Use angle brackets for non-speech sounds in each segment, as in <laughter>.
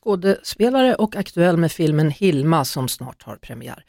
skådespelare och aktuell med filmen Hilma som snart har premiär.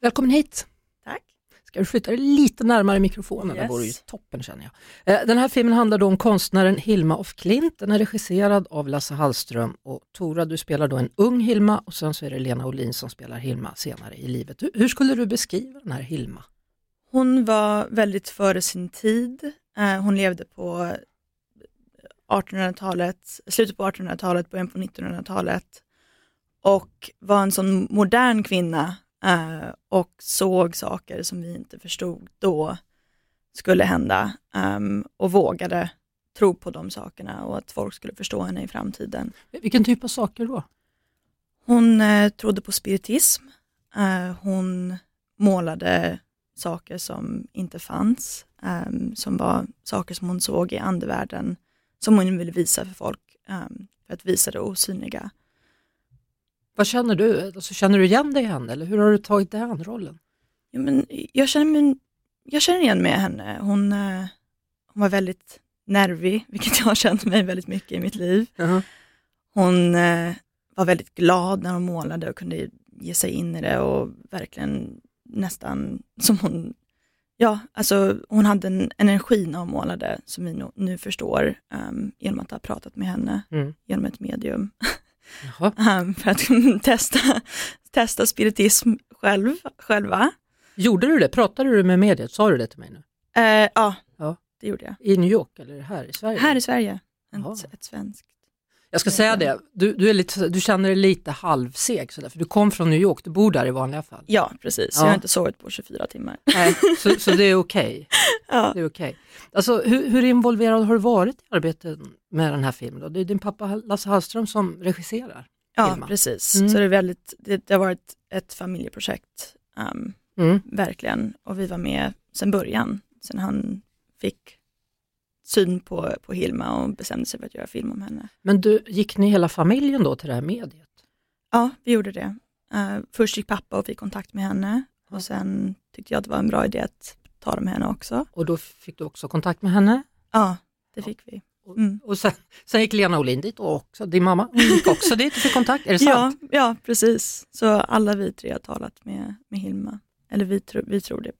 Välkommen hit! Tack. Ska du flytta dig lite närmare mikrofonen? Det Yes. vore ju toppen känner jag. Eh, Den här filmen handlar då om konstnären Hilma af Klint. Den är regisserad av Lasse Hallström och Tora, du spelar då en ung Hilma och sen så är det Lena Olin som spelar Hilma senare i livet. Hur- Hur skulle du beskriva den här Hilma? Hon var väldigt före sin tid. Eh, Hon levde på 1800-talet, slutet på 1800-talet, början på 1900-talet och var en sån modern kvinna eh, och såg saker som vi inte förstod då skulle hända ehm, och vågade tro på de sakerna och att folk skulle förstå henne i framtiden. Vilken typ av saker då? Hon eh, trodde på spiritism. Eh, hon målade saker som inte fanns, ehm, som var saker som hon såg i andevärlden, som hon ville visa för folk, ehm, för att visa det osynliga. Vad känner du? Alltså, känner du igen dig i henne eller hur har du tagit an rollen? Ja, men jag, känner mig, jag känner igen mig i henne. Hon, eh, hon var väldigt nervig, <laughs> vilket jag har känt mig väldigt mycket i mitt liv. Hon eh, var väldigt glad när hon målade och kunde ge sig in i det och verkligen nästan som hon, ja, alltså hon hade en energi när hon målade som vi nu, förstår um, genom att ha pratat med henne Mm. genom ett medium. Um, <laughs> för att <laughs> testa, testa spiritism själv, själva. Gjorde du det? Pratade du med mediet? Sa du det till mig nu? Eh, ja, Ja. det gjorde jag. I New York eller här i Sverige? Här i Sverige, ett, ett svenskt. Jag ska säga det, du, du, är lite, du känner dig lite halvseg sådär, för du kom från New York, du bor där i vanliga fall. Ja, precis. Ja. Jag har inte sovit på 24 timmar. Nej, så, så det är okej. <laughs> Ja. Det är okej. Alltså, hur, hur involverad har du varit i arbetet med den här filmen? Då? Det är din pappa Lasse Hallström som regisserar. Ja, Hilma. precis. Mm. Så det, är väldigt, det, det har varit ett familjeprojekt, um, Mm. verkligen. Och vi var med sedan början, sen han fick syn på, på Hilma och bestämde sig för att göra film om henne. Men du, gick ni hela familjen då till det här mediet? Ja, vi gjorde det. Uh, först gick pappa och fick kontakt med henne och sen tyckte jag att det var en bra idé att tala med henne också. Och då fick du också kontakt med henne? Ja, det fick vi. Mm. och sen, sen gick Lena Olin dit och också, din mamma, gick också dit och fick kontakt, är det Ja, sant? ja, precis. Så alla vi tre har talat med, med Hilma. Eller vi, tro, vi tror det.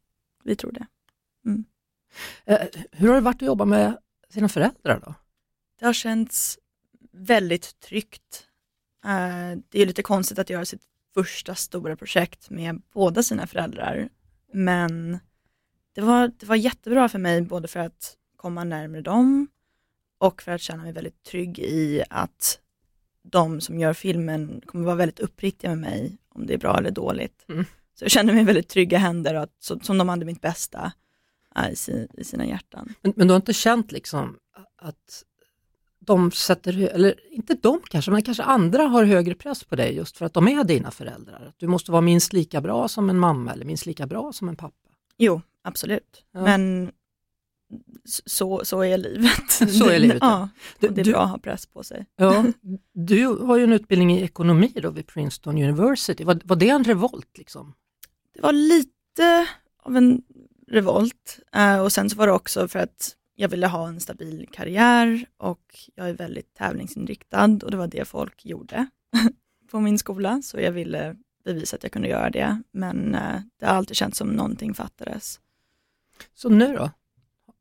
Vi tror det. Eh, hur har det varit att jobba med sina föräldrar då? Det har känts väldigt tryggt. Eh, det är lite konstigt att göra sitt första stora projekt med båda sina föräldrar. Men det var, det var jättebra för mig, både för att komma närmare dem och för att känna mig väldigt trygg i att de som gör filmen kommer vara väldigt uppriktiga med mig om det är bra eller dåligt. Mm. Så jag kände mig väldigt trygga händer och att, så, som de hade mitt bästa eh, i, si, i sina hjärtan. Men, men du har inte känt liksom att de sätter, eller inte de kanske, men kanske andra har högre press på dig just för att de är dina föräldrar? Du måste vara minst lika bra som en mamma eller minst lika bra som en pappa? Jo, absolut. Ja. Men så, så är livet. <laughs> Så är livet, ja. Ja, och det är du, bra att ha press på sig. ja, <laughs> du har ju en utbildning i ekonomi då vid Princeton University. Var, var det en revolt? Liksom? Det var lite av en revolt eh, och sen så var det också för att jag ville ha en stabil karriär och jag är väldigt tävlingsinriktad och det var det folk gjorde <laughs> på min skola så jag ville bevisa att jag kunde göra det men eh, det har alltid känts som någonting fattades. Så nu då?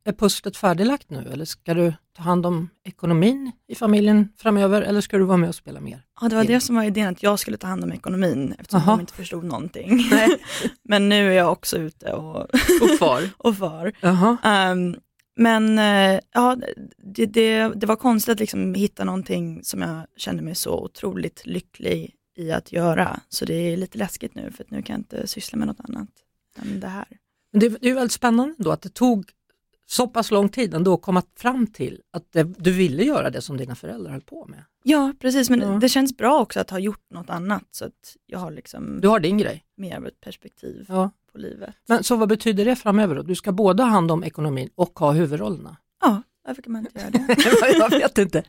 Är pusslet färdiglagt nu eller ska du ta hand om ekonomin i familjen framöver eller ska du vara med och spela mer? Ja, det var det som var idén, att jag skulle ta hand om ekonomin eftersom Aha. de inte förstod någonting. <laughs> Men nu är jag också ute och, Och <laughs> kvar? och far. <laughs> Ehm, men eh, ja, det, det, det var konstigt att liksom hitta någonting som jag kände mig så otroligt lycklig i att göra. Så det är lite läskigt nu för att nu kan jag inte syssla med något annat än det här. Men det, det är väldigt spännande då att det tog så pass lång tid ändå att komma fram till att det, du ville göra det som dina föräldrar höll på med. Ja, precis. Men Ja. det känns bra också att ha gjort något annat så att jag har liksom Du har din grej. mer av ett perspektiv Ja. på livet. Men så vad betyder det framöver då? Du ska både ha hand om ekonomin och ha huvudrollerna? Varför kan man inte göra <laughs> det? jag vet inte.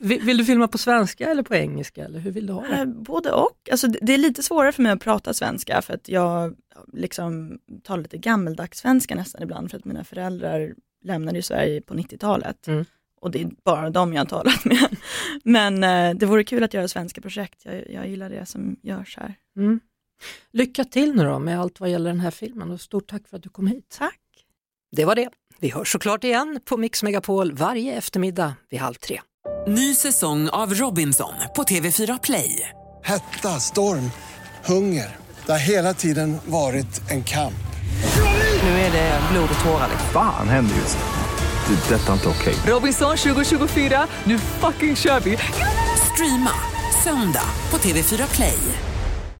Vill, du filma på svenska eller på engelska? Eller hur vill du ha Eh, det? Både och. Alltså, det är lite svårare för mig att prata svenska för att jag liksom talar lite gammeldags svenska nästan ibland för att mina föräldrar lämnade ju Sverige på 90-talet. Mm. Och det är bara dem jag har talat med. Men eh, det vore kul att göra svenska projekt. Jag, jag gillar det som görs här. Mm. Lycka till nu då med allt vad gäller den här filmen och stort tack för att du kom hit. Tack. Det var det. Vi hörs såklart igen på Mix Megapol varje eftermiddag vid halv tre. Ny säsong av Robinson på TV4 Play. Hetta, storm, hunger. Det har hela tiden varit en kamp. Nu är det blod och tårar. Fan händer just det. Det är detta inte okej. Robinson 2024, nu fucking kör vi! Streama söndag på TV4 Play.